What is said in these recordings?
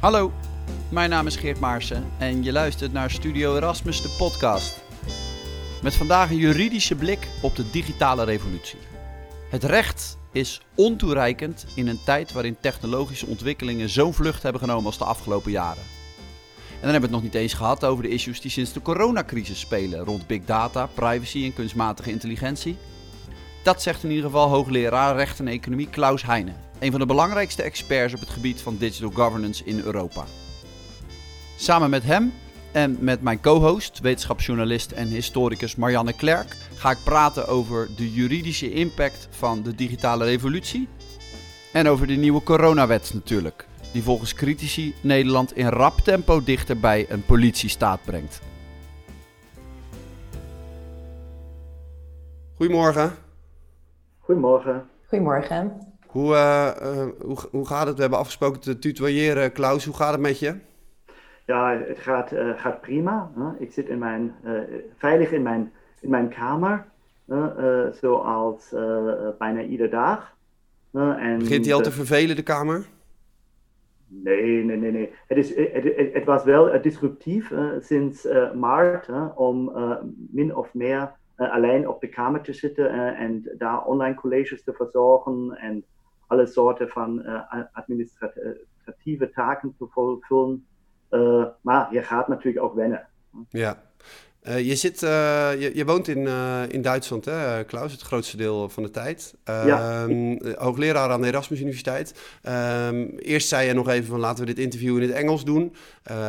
Hallo, mijn naam is Geert Maarsen en je luistert naar Studio Erasmus, de podcast. Met vandaag een juridische blik op de digitale revolutie. Het recht is ontoereikend in een tijd waarin technologische ontwikkelingen zo'n vlucht hebben genomen als de afgelopen jaren. En dan hebben we het nog niet eens gehad over de issues die sinds de coronacrisis spelen rond big data, privacy en kunstmatige intelligentie. Dat zegt in ieder geval hoogleraar recht en economie Klaus Heijnen, een van de belangrijkste experts op het gebied van digital governance in Europa. Samen met hem en met mijn co-host, wetenschapsjournalist en historicus Marianne Klerk, ga ik praten over de juridische impact van de digitale revolutie en over de nieuwe coronawet natuurlijk, die volgens critici Nederland in rap tempo dichter bij een politiestaat brengt. Goedemorgen. Goedemorgen. Goedemorgen. Hoe, uh, uh, hoe, hoe gaat het? We hebben afgesproken te tutoyeren. Klaus, hoe gaat het met je? Ja, het gaat, uh, gaat prima. Ik zit in mijn, veilig in mijn, in mijn kamer, zoals bijna iedere dag. En Begint hij al te vervelen, de kamer? Nee, nee, nee. nee. Het, is, het, het, het was wel disruptief sinds maart om min of meer alleen op de kamer te zitten en daar online colleges te verzorgen en alle soorten van administratieve taken te vervullen. maar je gaat natuurlijk ook wennen. Ja. Uh, je, zit, uh, je, je, woont in, uh, in Duitsland, hè, Klaus, het grootste deel van de tijd. Ja. Ehm, hoogleraar aan de Erasmus Universiteit. Um, eerst zei je nog even van laten we dit interview in het Engels doen.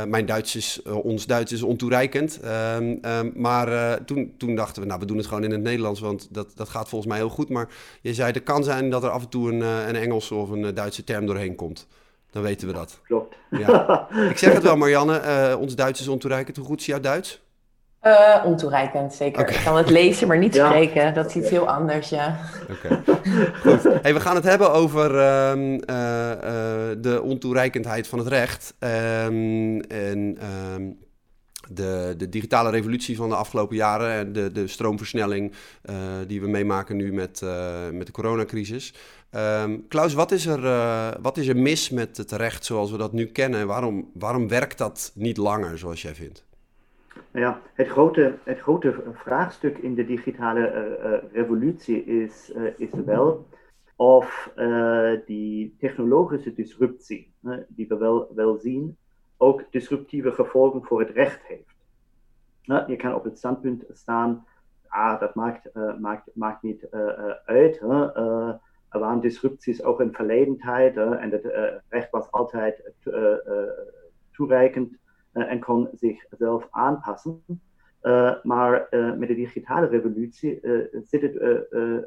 mijn Duits is, ons Duits is ontoereikend. Um, maar toen, toen dachten we, nou we doen het gewoon in het Nederlands, want dat, dat gaat volgens mij heel goed. Maar je zei, er kan zijn dat er af en toe een, een Engelse of een Duitse term doorheen komt. Dan weten we dat. Klopt. Ja. Ik zeg het wel, Marianne, ons Duits is ontoereikend. Hoe goed is jouw Duits? Uh, ontoereikend, zeker. Okay. Ik kan het lezen, maar niet ja. spreken. Dat is iets heel anders, ja. Oké, okay. goed. Hey, we gaan het hebben over uh, uh, de ontoereikendheid van het recht. Um, en ehm, de, de, digitale revolutie van de afgelopen jaren. En de, de stroomversnelling uh, die we meemaken nu met, met de coronacrisis. Um, Klaus, wat is, er, wat is er mis met het recht zoals we dat nu kennen? Waarom, waarom werkt dat niet langer, zoals jij vindt? Nou ja, het grote, het grote vraagstuk in de digitale uh, uh, revolutie is, uh, is wel of die technologische disruptie, die we wel, wel zien, ook disruptieve gevolgen voor het recht heeft. je kan op het standpunt staan, ah, dat maakt, maakt, maakt niet uit. er waren disrupties ook in verleden tijd en het recht was altijd toereikend en kon zichzelf aanpassen. Äh, maar äh, met de digitale revolutie zit het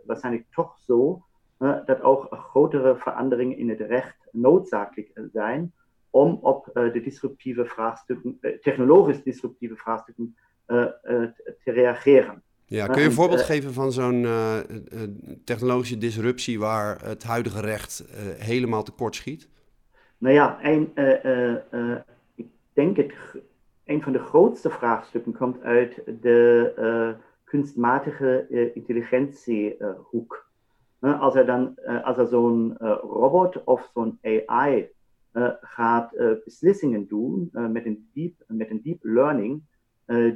waarschijnlijk toch zo dat ook grotere veranderingen in het recht noodzakelijk zijn om op de disruptieve vraagstukken, technologisch disruptieve vraagstukken te reageren. Ja, kun je een voorbeeld geven van zo'n uh, technologische disruptie waar het huidige recht uh, helemaal tekort schiet? Nou ja, een, denk ik, een van de grootste vraagstukken komt uit de uh, kunstmatige uh, intelligentiehoek. Uh, als er dan als er zo'n robot of zo'n AI gaat beslissingen doen met, een deep, met een deep learning,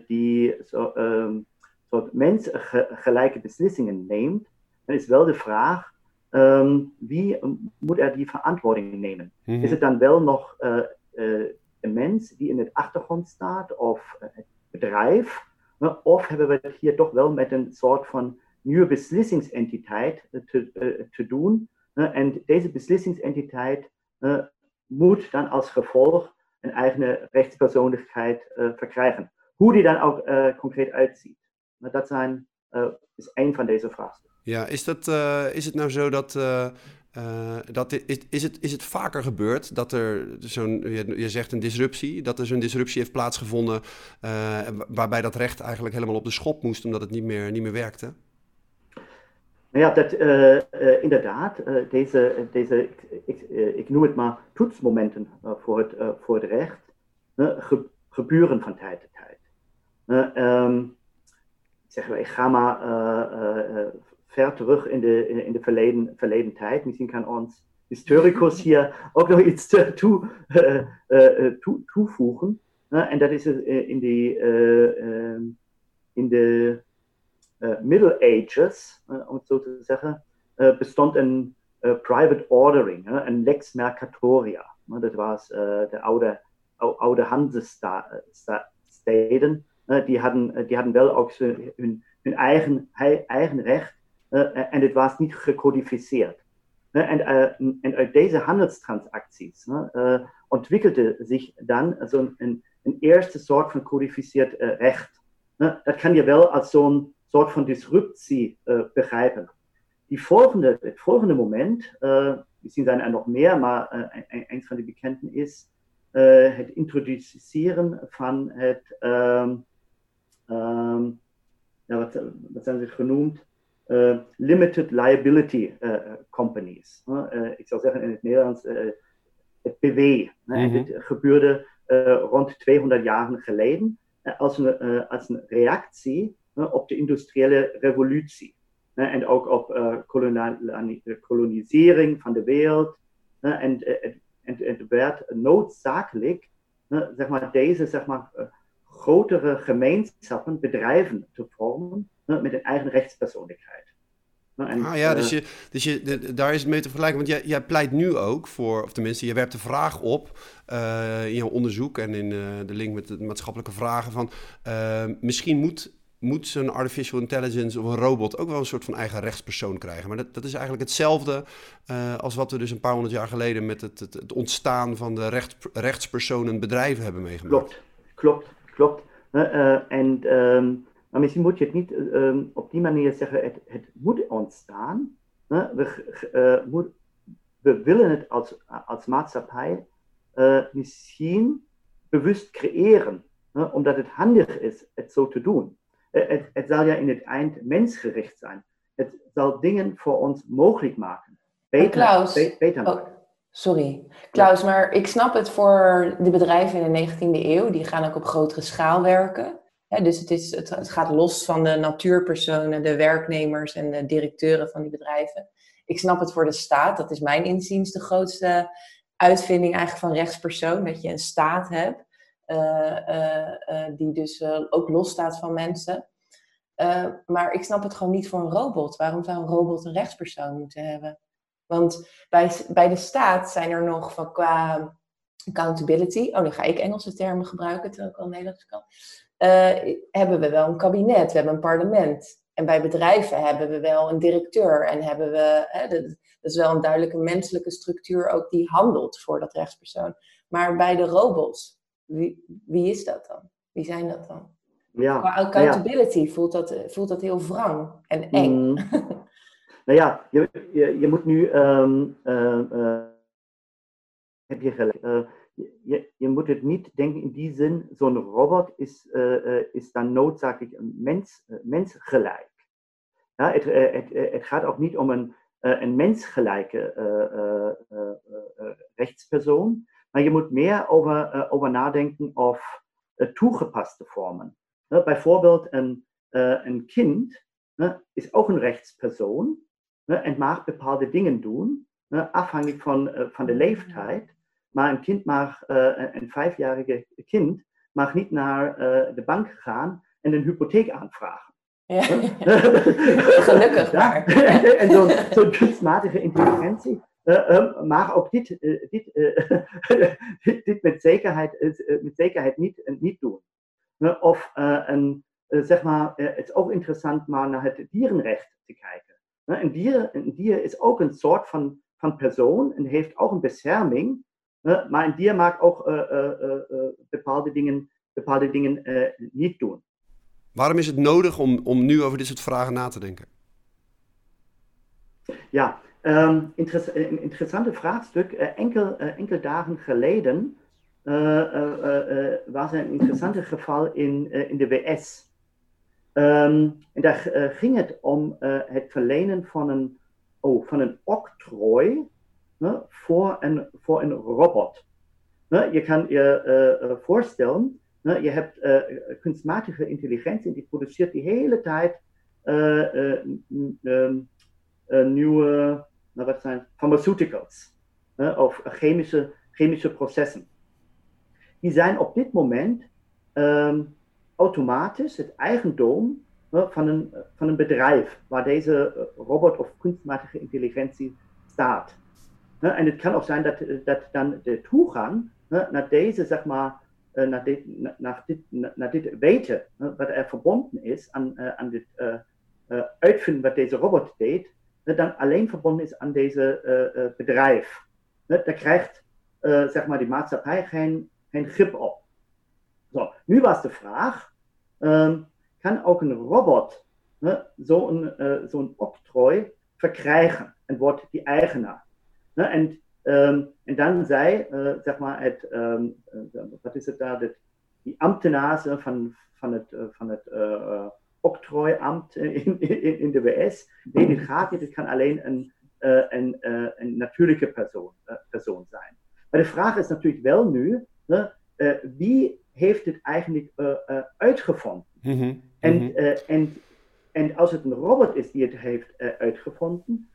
die zo, um, soort mensgelijke beslissingen neemt, dan is wel de vraag, um, wie moet er die verantwoording nemen? Mm -hmm. Is het dan wel nog een mens die in het achtergrond staat of het bedrijf? Of hebben we het hier toch wel met een soort van nieuwe beslissingsentiteit te, te doen? En deze beslissingsentiteit moet dan als gevolg een eigen rechtspersoonlijkheid verkrijgen. Hoe die dan ook concreet uitziet. Dat zijn, is een van deze vraagstukken. Ja, is, dat, is het nou zo dat uh, dat is, is, het, is het vaker gebeurd dat er zo'n, je, zegt een disruptie, dat er zo'n disruptie heeft plaatsgevonden waarbij dat recht eigenlijk helemaal op de schop moest omdat het niet meer, niet meer werkte? Nou ja, dat, inderdaad, deze, deze ik, ik, noem het maar toetsmomenten voor, het, voor het recht, ge, gebeuren van tijd tot tijd. Um, zeg maar, ik ga maar ver terug in de, in de verleden, verleden tijd. Misschien kan ons Historicus hier ook nog iets toe, toe, toevoegen. en dat is in, die, in de Middle Ages, om het zo te zeggen, bestond een private ordering, een lex mercatoria. dat was de oude, oude Hansesteden. die, hadden, die hadden wel ook hun, hun eigen, eigen recht en het was niet gecodificeerd. En, en uit deze handelstransacties ontwikkelde zich dan zo'n een, een eerste soort van codificeerd recht. Dat kan je wel als zo'n soort van disruptie begrijpen. Die volgende, het volgende moment, misschien zijn er nog meer, maar een van de bekenden is het introduceren van het, um, um, ja, wat, wat zijn ze genoemd? Uh, limited liability uh, companies. Uh, ik zou zeggen in het Nederlands het PW. Mm Dit gebeurde rond 200 jaar geleden als een, als een reactie op de industriële revolutie. en ook op kolonisering van de wereld. en het werd noodzakelijk zeg maar, deze zeg maar, grotere gemeenschappen, bedrijven te vormen met een eigen rechtspersoonlijkheid. En, ah ja, dus, je, dus je, daar is het mee te vergelijken. Want jij, jij pleit nu ook voor, of tenminste, je werpt de vraag op uh, in jouw onderzoek en in uh, de link met de maatschappelijke vragen van uh, misschien moet, moet zo'n artificial intelligence of een robot ook wel een soort van eigen rechtspersoon krijgen. Maar dat, dat is eigenlijk hetzelfde als wat we dus een paar honderd jaar geleden met het, het, het ontstaan van de recht, rechtspersonen bedrijven hebben meegemaakt. Klopt, klopt, klopt. en um, maar misschien moet je het niet uh, op die manier zeggen, het, het moet ontstaan. We, moet, we, willen het als, als maatschappij uh, misschien bewust creëren, omdat het handig is het zo te doen. Het, het, zal ja in het eind mensgericht zijn. Het zal dingen voor ons mogelijk maken. Beter, Klaus, be, beter oh, sorry. Klaus, ja. maar ik snap het voor de bedrijven in de 19e eeuw. Die gaan ook op grotere schaal werken dus het, is, het, het, gaat los van de natuurpersonen, de werknemers en de directeuren van die bedrijven. Ik snap het voor de staat, dat is mijn inziens de grootste uitvinding eigenlijk van rechtspersoon. Dat je een staat hebt uh, uh, uh, die dus ook losstaat van mensen. maar ik snap het gewoon niet voor een robot. Waarom zou een robot een rechtspersoon moeten hebben? Want bij, bij de staat zijn er nog van qua accountability. Oh, nu ga ik Engelse termen gebruiken, terwijl ik al Nederlands kan uh, hebben we wel een kabinet, we hebben een parlement. En bij bedrijven hebben we wel een directeur en hebben we, hè, dat, dat, is wel een duidelijke menselijke structuur ook die handelt voor dat rechtspersoon. Maar bij de robots, wie, wie is dat dan? Wie zijn dat dan? Ja, Qua accountability ja. voelt, dat, voelt dat heel wrang en eng. Mm. nou ja, je, je, je moet nu, um, uh, uh, heb je gelijk, je, je, moet het niet denken in die zin, zo'n robot is, uh, is dan noodzakelijk een mens, uh, mensgelijk. Ja, het, het, het, gaat ook niet om een, een mensgelijke rechtspersoon, maar je moet meer over, over nadenken of toegepaste vormen. bijvoorbeeld een, een kind is ook een rechtspersoon en mag bepaalde dingen doen, afhankelijk van, van de leeftijd. Maar een kind mag, uh, een vijfjarige kind, mag niet naar uh, de bank gaan en een hypotheek aanvragen. Ja. Gelukkig maar. en zo'n zo kunstmatige intelligentie mag ook dit, dit, dit, dit, met zekerheid, met zekerheid niet, niet doen. of een, zeg maar, het is ook interessant maar naar het dierenrecht te kijken. Een dier, een dier is ook een soort van, van persoon en heeft ook een bescherming maar een dier mag ook eh, eh, eh, bepaalde dingen, bepaalde dingen niet doen. Waarom is het nodig om, om nu over dit soort vragen na te denken? Ja, um, interess een interessante vraagstuk. enkel, enkel dagen geleden was er een interessante geval in, in de WS. Ehm, en daar ging het om het verlenen van een, oh, van een octrooi voor, een, voor een robot. Je kan je uh, voorstellen, je hebt kunstmatige intelligentie die produceert die hele tijd uh, nieuwe nou, wat zijn, pharmaceuticals. of chemische, chemische processen. Die zijn op dit moment ehm, automatisch het eigendom van, een, van een bedrijf waar deze robot of kunstmatige intelligentie staat. En het kan ook zijn dat, dat dan de toegang naar deze, zeg maar, naar dit, naar dit, naar dit weten, wat er verbonden is aan, aan dit uitvinden wat deze robot deed, dan alleen verbonden is aan deze bedrijf. Daar krijgt zeg maar, die maatschappij geen, geen grip op. Zo, nu was de vraag, um, kan ook een robot zo'n zo octrooi verkrijgen en wordt die eigenaar. En, um, en dan zei, uh, zeg maar, het, um, wat is het daar, het, die ambtenaar van, van het, van het uh, octrooiambt in, in, in de WS, nee, dit gaat niet, het kan alleen een, uh, een, een natuurlijke persoon, persoon zijn. Maar de vraag is natuurlijk wel nu, wie heeft het eigenlijk uitgevonden? Mm -hmm. En, mm -hmm. en, en als het een robot is die het heeft uitgevonden,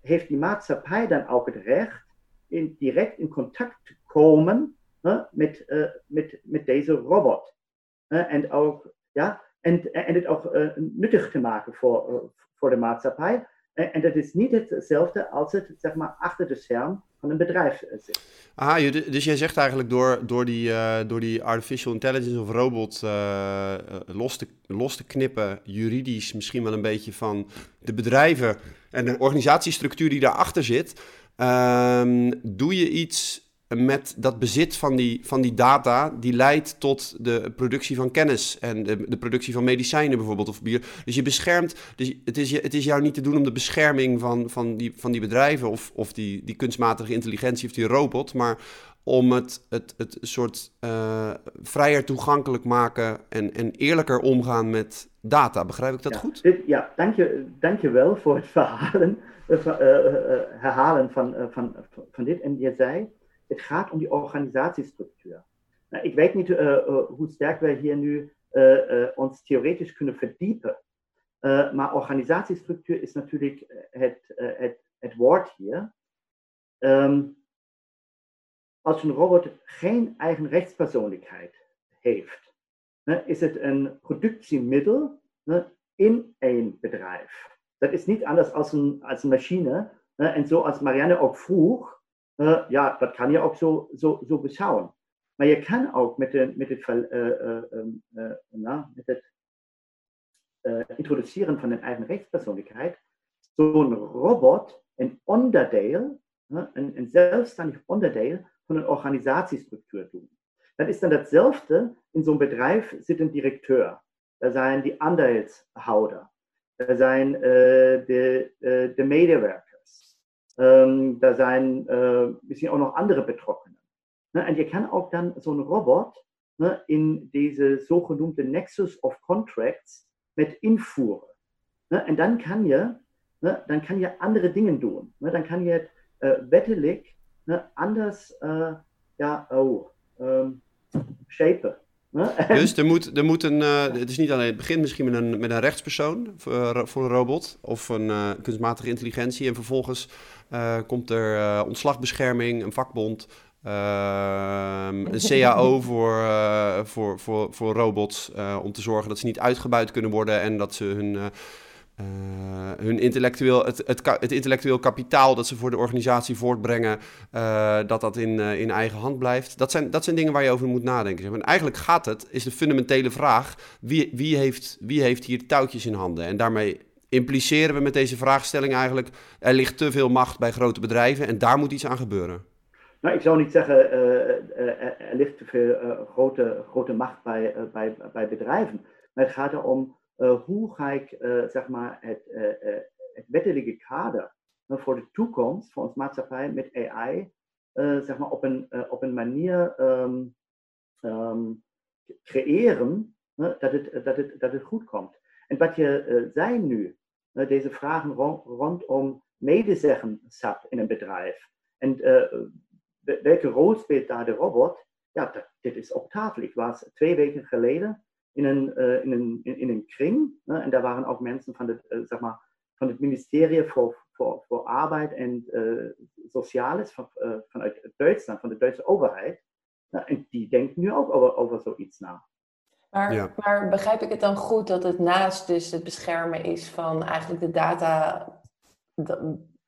heeft die maatschappij dan ook het recht in, direct in contact te komen met, met, met deze robot. En, ook, ja, en, en het ook nuttig te maken voor, voor de maatschappij. En dat is niet hetzelfde als het zeg maar, achter de scherm van een bedrijf zit. Ah, dus jij zegt eigenlijk door, door, die, uh, door die artificial intelligence of robot uh, los, te, los te knippen, juridisch misschien wel een beetje van de bedrijven en de organisatiestructuur die daarachter zit, um, doe je iets met dat bezit van die, van die data, die leidt tot de productie van kennis en de, de productie van medicijnen bijvoorbeeld of bier. Dus je beschermt, dus het, is, het is jou niet te doen om de bescherming van, van, die, van die bedrijven of, of die, die kunstmatige intelligentie of die robot, maar om het, het, het soort uh, vrijer toegankelijk maken en, en eerlijker omgaan met data. Begrijp ik dat ja, goed? Dit, ja, dank je, dank je wel voor het verhalen, uh, uh, herhalen van, van, van dit. En je zei, het gaat om die organisatiestructuur. Nou, ik weet niet uh, hoe sterk wij hier nu uh, ons theoretisch kunnen verdiepen. maar organisatiestructuur is natuurlijk het, het, het hier. Um, als een robot geen eigen rechtspersoonlijkheid heeft, ne, is het een productiemiddel ne, in een bedrijf. Dat is niet anders als een, als een machine. Ne, en zoals Marianne ook vroeg, uh, ja, dat kan je ook zo, zo, zo beschouwen. Maar je kan ook met, de, met het, uh, uh, na, met het introduceren van een eigen rechtspersoonlijkheid zo'n robot een onderdeel, een, een zelfstandig onderdeel van een organisatiestructuur doen. Dat is dan hetzelfde, in zo'n bedrijf zit een directeur, er zijn die aandeelhouder, er zijn de, de medewerkers. Ähm, da zijn äh, misschien ook nog andere Betroffenen. Ne? En je kan ook dan zo'n robot ne, in deze zogenoemde Nexus of Contracts met invoeren. Ne? En dan kan je, ne, dan kan je andere dingen doen. Ne? Dan kan je het uh, wettelijk ne, anders uh, ja, oh, um, shapen. Dus er moet, er moet een. Uh, het is niet alleen. Het begint misschien met een, met een rechtspersoon voor, voor een robot of een uh, kunstmatige intelligentie. En vervolgens uh, komt er ontslagbescherming, een vakbond, ehm, een CAO voor, voor, voor, voor robots. om te zorgen dat ze niet uitgebuit kunnen worden en dat ze hun uh, hun intellectueel, het, het, het, intellectueel kapitaal dat ze voor de organisatie voortbrengen, uh, dat dat in, uh, in eigen hand blijft. Dat zijn, dat zijn dingen waar je over moet nadenken. En eigenlijk gaat het, is de fundamentele vraag, wie, wie, heeft, wie heeft hier touwtjes in handen? En daarmee impliceren we met deze vraagstelling eigenlijk, er ligt te veel macht bij grote bedrijven en daar moet iets aan gebeuren. Nou, ik zou niet zeggen, er ligt te veel grote, grote macht bij, bij, bij bedrijven. Maar het gaat erom hoe ga ik zeg maar het, het wettelijke kader voor de toekomst voor ons maatschappij met AI zeg maar op, een, op een manier um, um, creëren dat, het, dat, het, dat het goed komt. En wat je zei nu, deze vragen rond, rondom medezeggenschap in een bedrijf en welke rol speelt daar de robot? Ja, dat, dit is op tafel. Ik was twee weken geleden in een, in een, in, een kring. en daar waren ook mensen van het, zeg maar, van het ministerie voor, voor, voor arbeid en sociales van, vanuit Duitsland, van de Duitse overheid. Nou, en die denkt nu ook over, over zoiets na. Maar, maar begrijp ik het dan goed dat het naast dus het beschermen is van eigenlijk de data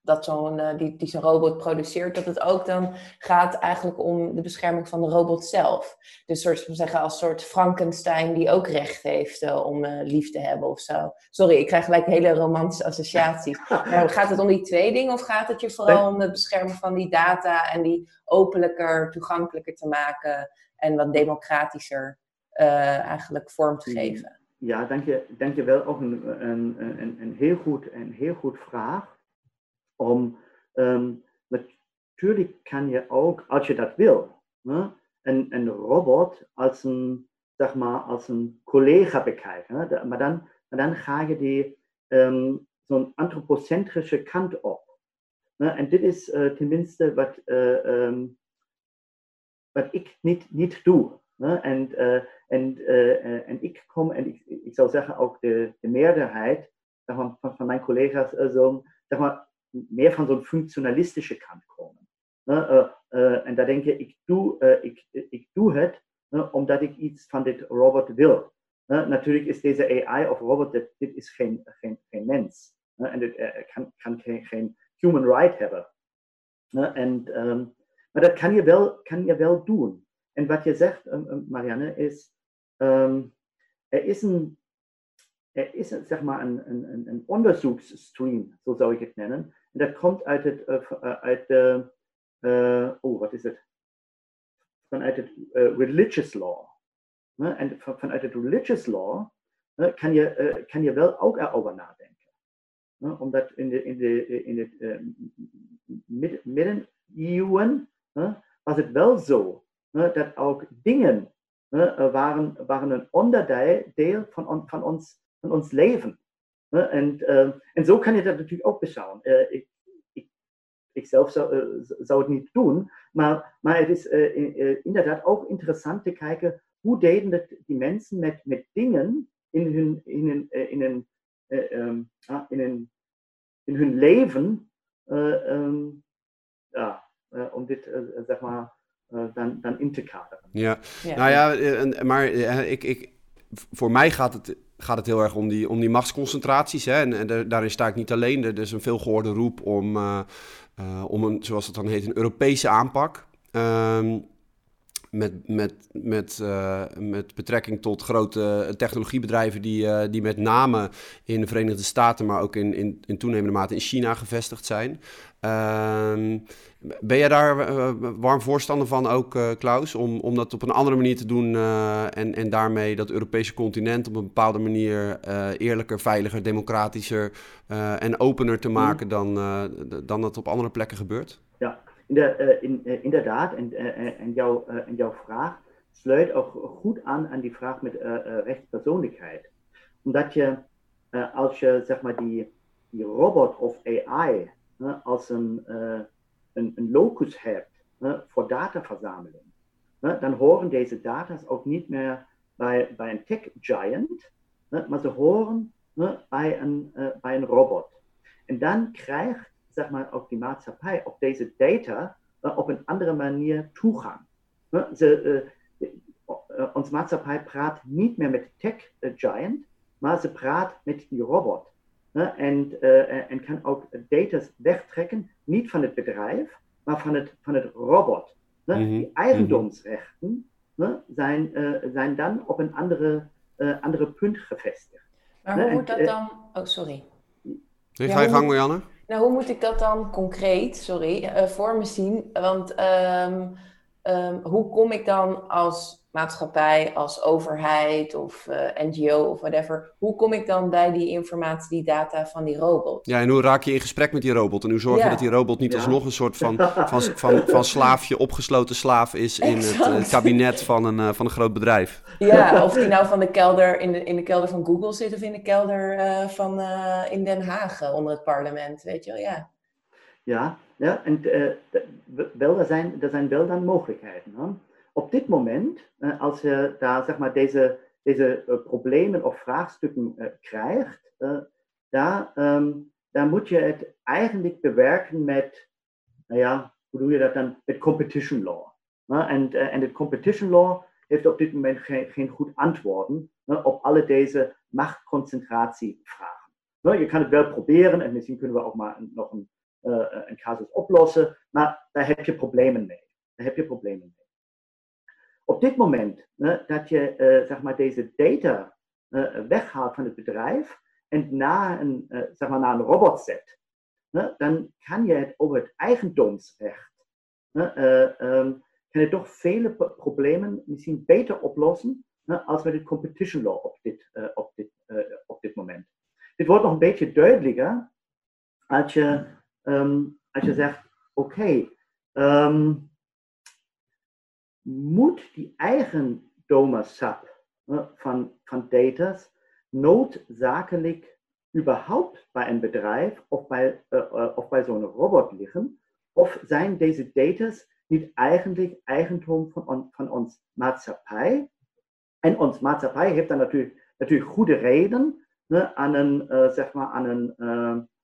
dat zo'n uh, die, die zo'n robot produceert, dat het ook dan gaat eigenlijk om de bescherming van de robot zelf. Dus soort zeggen als soort Frankenstein die ook recht heeft uh, om uh, lief te hebben of zo. Sorry, ik krijg gelijk hele romantische associaties. Maar gaat het om die twee dingen of gaat het je vooral om het beschermen van die data en die openlijker, toegankelijker te maken en wat democratischer eigenlijk vorm te geven? Ja, dank je, dank je wel. Ook een, een, een, een, heel goed, een heel goed vraag om, um, natuurlijk kan je ook, als je dat wil, ne, een, een robot als een, zeg maar, als een collega bekijken. Ne? Maar, dan, maar dan ga je die um, zo'n antropocentrische kant op. Ne? En dit is uh, tenminste wat, uh, um, wat ik niet, niet doe. En, uh, en, en ik kom, en ik, ik zou zeggen ook de, de meerderheid van, van mijn collega's, zo, zeg maar, meer van zo'n functionalistische kant komen. Uh, uh, en daar denk je, ik doe, ik, ik doe het omdat ik iets van dit robot wil. natuurlijk is deze AI of robot, dit, dit is geen, geen, geen mens. en dit kan, kan geen, geen, human right hebben. en, um, maar dat kan je, wel, kan je wel doen. En wat je zegt, Marianne, is, um, er is een er is zeg maar een, een, een onderzoeksstream, zo zou ik het nennen, en dat komt uit het, uh, uit de, uh, oh, wat is het? Vanuit het uh, religious law. Ne? En van, vanuit het religious law ne, kan, je, kan je wel ook erover nadenken. Ne? Omdat in de, in de, in de mid, middeleeuwen was het wel zo dat ook dingen waren, waren een onderdeel van, van, ons, van ons leven. En, uh, en zo kan je dat natuurlijk ook beschouwen. Uh, ik, ik, ik, zelf zou, uh, zou, het niet doen, maar, maar het is inderdaad ook interessant te kijken hoe deden het die mensen met, met dingen in hun, in hun, in hun, um, in hun, in hun leven, um, ja, om dit zeg maar dan, dan in te kaderen. Ja, ja. nou ja, maar ik, ik, voor mij gaat het gaat het heel erg om die, om die machtsconcentraties. Hè? En, en daarin sta ik niet alleen. Er is een veelgehoorde roep om, uh, uh, om een, zoals het dan heet, een Europese aanpak. Um, met, met, met, uh, met betrekking tot grote technologiebedrijven die, die met name in de Verenigde Staten, maar ook in, in, in toenemende mate in China gevestigd zijn. Uh, ben jij daar uh, warm voorstander van ook, Klaus, om, om dat op een andere manier te doen en, en daarmee dat Europese continent op een bepaalde manier eerlijker, veiliger, democratischer en opener te maken dan, dan dat op andere plekken gebeurt? Ja, in de, in, inderdaad. En, en, jouw, en jouw vraag sluit ook goed aan aan die vraag met rechtspersoonlijkheid. Omdat je, als je zeg maar die, die robot of AI als een een, een locus hebt ne, voor dataverzameling, ne, dan horen deze data's ook niet meer bij, bij een tech giant, ne, maar ze horen bij, een, uh, bij een robot. En dan krijgt zeg maar, ook die maatschappij op deze data op een andere manier toegang. Ze, uh, onze maatschappij praat niet meer met tech giant, maar ze praat met die robot. En, uh, en kan ook data wegtrekken, niet van het bedrijf, maar van het, van het robot. Ne? Mm -hmm. Die eigendomsrechten ne, zijn, uh, zijn dan op een andere, uh, andere punt gevestigd. Maar hoe moet dat dan... Oh, sorry. Nee, ga je gang, Marianne. Nou, hoe moet ik dat dan concreet, sorry, voor me zien? Want um, um, hoe kom ik dan als maatschappij, als overheid of uh, eh, NGO of whatever, hoe kom ik dan bij die informatie, die data van die robot? Ja, en hoe raak je in gesprek met die robot? En hoe zorg je dat die robot niet ja. alsnog een soort van, van, van, van, slaafje, opgesloten slaaf is in het, uh, kabinet van een, uh, van een groot bedrijf? Ja, of die nou van de kelder, in de, in de kelder van Google zit of in de kelder van in Den Haag onder het parlement, weet je wel, ja. Ja, ja en wel, er, zijn, er zijn wel dan mogelijkheden. Hè? Op dit moment, uh, als je daar zeg maar deze, deze uh, problemen of vraagstukken uh, krijgt, daar, um, dan moet je het eigenlijk bewerken met, nou ja, hoe doe je dat dan? Met competition law. En, de competition law heeft op dit moment geen, goed antwoorden op alle deze machtconcentratievragen. Je kan het wel proberen en misschien kunnen we ook maar nog een, een casus oplossen, maar daar heb je problemen mee. Daar heb je problemen mee. Op dit moment dat je uh, zeg maar deze data uh, weghaalt van het bedrijf en naar een, zeg maar naar een robot zet, dan kan je het over het eigendomsrecht um, kan je toch vele problemen misschien beter oplossen als met de competition law op dit, op, dit, op dit moment. Dit wordt nog een beetje duidelijker als je, um, als je zegt, oké, um, moet die eigendommersap uh, van, van data's noodzakelijk überhaupt bij een bedrijf of bij, of bij zo'n robot liggen? Of zijn deze data's niet eigenlijk eigendom van, van ons maatschappij. En ons maatschappij heeft dan natuurlijk, natuurlijk goede reden ne, aan, een, uh, zeg maar aan, een, uh,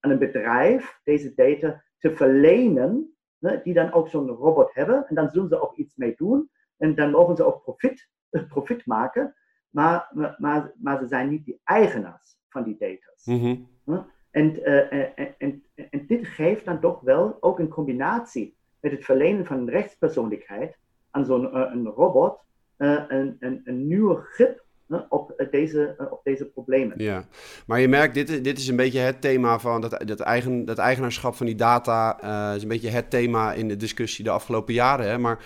aan een bedrijf deze data te verlenen, ne, die dan ook zo'n robot hebben. En dan zullen ze ook iets mee doen. En dan mogen ze ook profit, uh, profit maken. Maar, maar, maar ze zijn niet de eigenaars van die data's. Mm -hmm. en, en, en, en dit geeft dan toch wel ook een combinatie met het verlenen van een rechtspersoonlijkheid aan zo'n uh, een robot uh, een, een, een, nieuwe grip op, deze, op deze problemen. Ja, maar je merkt, dit, dit is een beetje het thema van dat, dat, eigen, dat eigenaarschap van die data. is een beetje het thema in de discussie de afgelopen jaren. Hè? Maar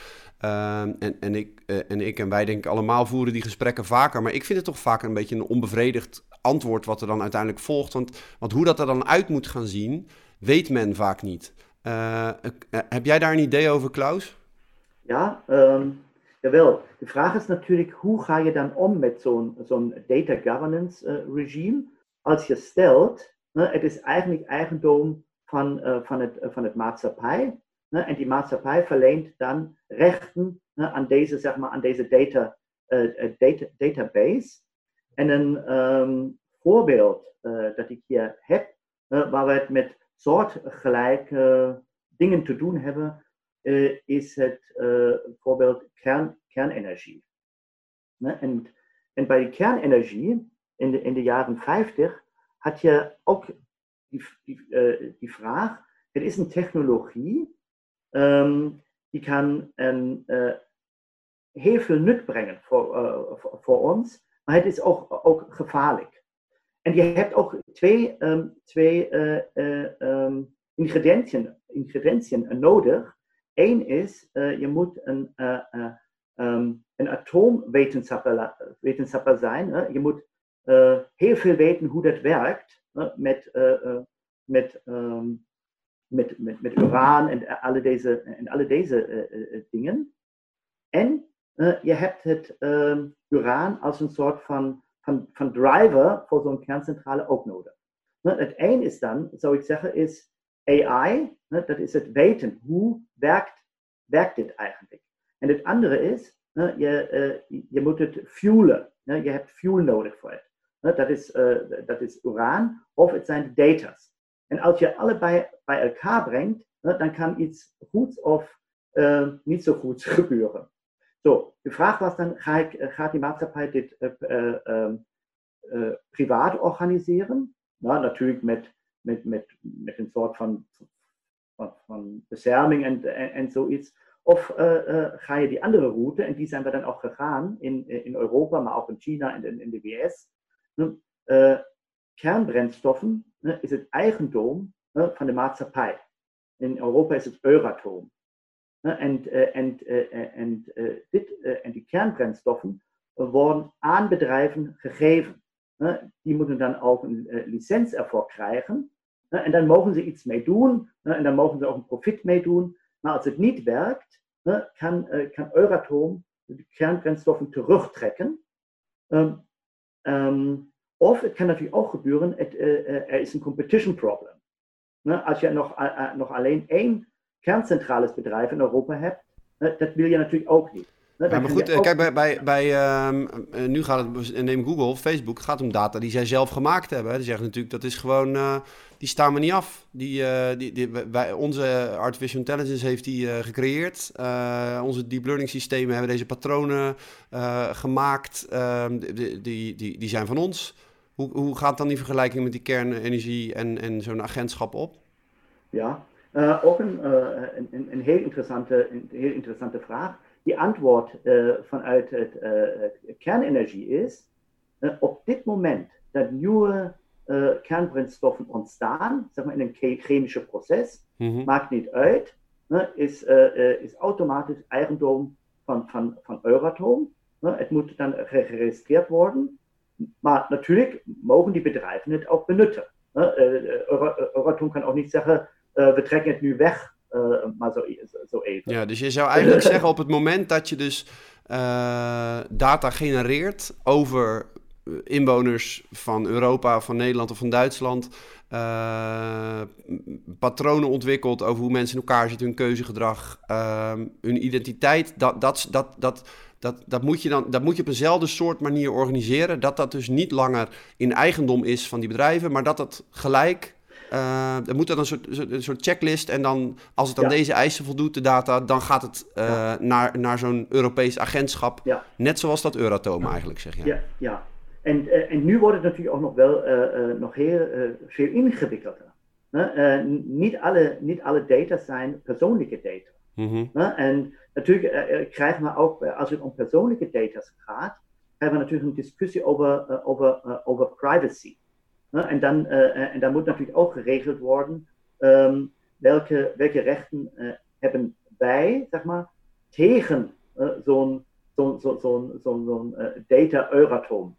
en, en, ik, en ik en wij denk ik allemaal voeren die gesprekken vaker. Maar ik vind het toch vaak een beetje een onbevredigd antwoord wat er dan uiteindelijk volgt. Want, want hoe dat er dan uit moet gaan zien, weet men vaak niet. Uh, heb jij daar een idee over, Klaus? Ja, um, jawel. De vraag is natuurlijk, hoe ga je dan om met zo'n data governance uh, regime? Als je stelt, ne, het is eigenlijk eigendom van, uh, van, het, van het maatschappij. Ne, en die maatschappij verleent dan rechten ne, aan, deze, zeg maar, aan deze data, data, database. En een um, voorbeeld dat ik hier heb, waar we het met soortgelijke dingen te doen hebben, uh, is het uh, bijvoorbeeld kern, kernenergie. En, en bij kernenergie in de, in de jaren 50 had je ook die, die, uh, die vraag, het is een technologie um, die kan een, heel veel nut brengen voor, voor, voor, ons, maar het is ook, ook gevaarlijk. En je hebt ook twee, um, twee uh, um, ingrediënten, ingrediënten nodig. Eén is, uh, je moet een, uh, um, atoomwetenschapper wetenschapper zijn. Je moet heel veel weten hoe dat werkt met, met, met, met, met uran en alle deze, en alle deze dingen. En je hebt het uran als een soort van van, van driver voor zo'n kerncentrale ook nodig. Het één is dan, zou ik zeggen, is AI. Dat is het weten. Hoe werkt, werkt dit eigenlijk? En het andere is, je, je moet het fuelen. Je hebt fuel nodig voor het. Dat is, dat is uran of het zijn data's. En als je allebei bij elkaar brengt, dan kan iets goed of niet zo goed gebeuren. Zo, de vraag was dan, ga ik, gaat die maatschappij dit uh, uh, privaat organiseren? Nou, natuurlijk met, met, met, met een soort van, van, van bescherming en, en, en zoiets. Of ga je die andere route, en die zijn we dan ook gegaan in, in Europa, maar ook in China en in, in de VS. kernbrennstoffen is het eigendom van de maatschappij. In Europa is het Euratom. En, eh, en, eh, en, eh, dit, en die kernbrennstoffen worden aan bedrijven gegeven. Die moeten dan ook een licentie ervoor krijgen. En dan mogen ze iets mee doen. En dan mogen ze ook een profit mee doen. Maar als het niet werkt, kan, kan Euratom de kernbrennstoffen terugtrekken. Um, um, of het kan natuurlijk ook gebeuren, het, uh, er is een competition problem. als je nog, uh, nog alleen één kerncentrales bedrijf in Europa hebt, dat wil je natuurlijk ook niet. Ja, maar goed, kijk, bij, bij, bij ehm, nu gaat het, neem Google, Facebook, het gaat om data die zij zelf gemaakt hebben. Die zeggen natuurlijk, dat is gewoon, die staan we niet af. Die, die, die, wij, onze artificial intelligence heeft die gecreëerd. onze deep learning systemen hebben deze patronen gemaakt. Ehm, die, die, die, die zijn van ons. Hoe, hoe gaat dan die vergelijking met die kernenergie en, en zo'n agentschap op? Ja, ook een, een, een, heel interessante, een heel interessante vraag. Die antwoord uh, vanuit het, het, kernenergie is, op dit moment dat nieuwe kernbrandstoffen ontstaan, zeg maar in een chemische proces, mm maakt niet uit, is, is automatisch eigendom van, van, van Euratom. het moet dan geregistreerd worden. Maar natuurlijk mogen die bedrijven het ook benutten. Euratom kan ook niet zeggen, we trekken het nu weg, maar zo, zo even. Ja, dus je zou eigenlijk zeggen op het moment dat je dus data genereert over inwoners van Europa, van Nederland of van Duitsland, uh, patronen ontwikkelt over hoe mensen in elkaar zitten, hun keuzegedrag, uh, hun identiteit. Dat, dat, dat, dat, dat, dat, moet je dan, dat moet je op eenzelfde soort manier organiseren. Dat dat dus niet langer in eigendom is van die bedrijven, maar dat dat gelijk. Uh, er moet dan een soort, een soort checklist. En dan, als het aan deze eisen voldoet, de data, dan gaat het uh, naar, naar zo'n Europees agentschap. Ja. Net zoals dat Euratom eigenlijk, zeg je. Ja, ja. En, uh, en nu wordt het natuurlijk ook nog wel nog heel veel ingewikkelder. niet, alle, niet alle data zijn persoonlijke data. Mm -hmm. en natuurlijk krijgen we ook, als het om persoonlijke data gaat, hebben we natuurlijk een discussie over, over, over privacy. En, dan, en dan moet natuurlijk ook geregeld worden um, welke, welke rechten hebben wij, zeg maar, tegen zo'n zo'n zo, zo, zo, zo data Euratom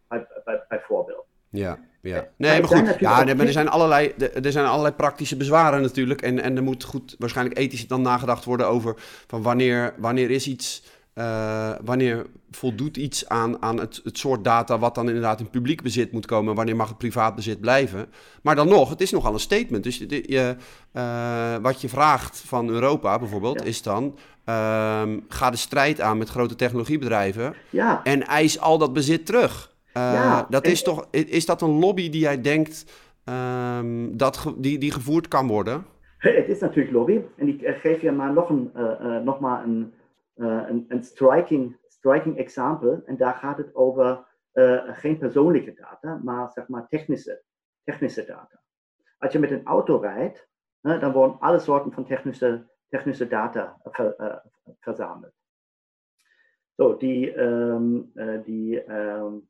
bijvoorbeeld. Ja, ja. Nee, maar goed. Ja, maar er zijn, allerlei, er zijn allerlei praktische bezwaren natuurlijk. En, en er moet goed, waarschijnlijk ethisch dan nagedacht worden over van wanneer, wanneer is iets. Uh, wanneer voldoet iets aan, aan het, het soort data wat dan inderdaad in publiek bezit moet komen, wanneer mag het privaat bezit blijven. Maar dan nog, het is nogal een statement. Dus je, uh, wat je vraagt van Europa bijvoorbeeld, is dan, uh, ga de strijd aan met grote technologiebedrijven ja. en eis al dat bezit terug. Ja, dat is, toch, is dat een lobby die jij denkt um, dat die, die gevoerd kan worden? Het is natuurlijk lobby. En ik geef je maar nog een, nog maar een, een, een, striking, striking example. En daar gaat het over geen persoonlijke data, maar zeg maar technische, technische data. Als je met een auto rijdt, dan worden alle soorten van technische, technische data ver, verzameld. So, die, um, die um,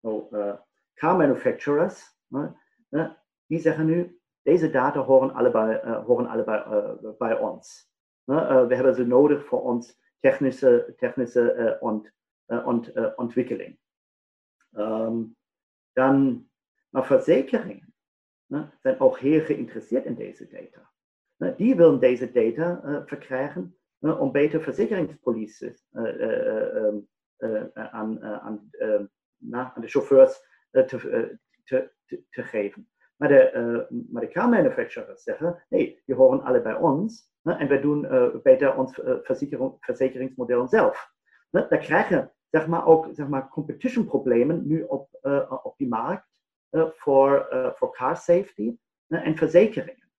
so, uh, car manufacturers, ne, ne, die zeggen nu, deze data horen allebei, uh, horen allebei uh, bij ons. Ne, we hebben ze nodig voor ons technische, technische ont, ont, ontwikkeling. Um, dan, maar verzekeringen ne, zijn ook heel geïnteresseerd in deze data. Ne, die willen deze data verkrijgen om beter verzekeringspolices um, aan, aan na, aan de chauffeurs uh, te, uh, te, te, te, geven. Maar de, uh, de car manufacturers zeggen, nee, die horen alle bij ons ne, en we doen beter ons verzekeringsmodel zelf. Ne, dan krijgen zeg maar, ook zeg maar, competition problemen nu op, op die markt voor, voor car safety en verzekeringen.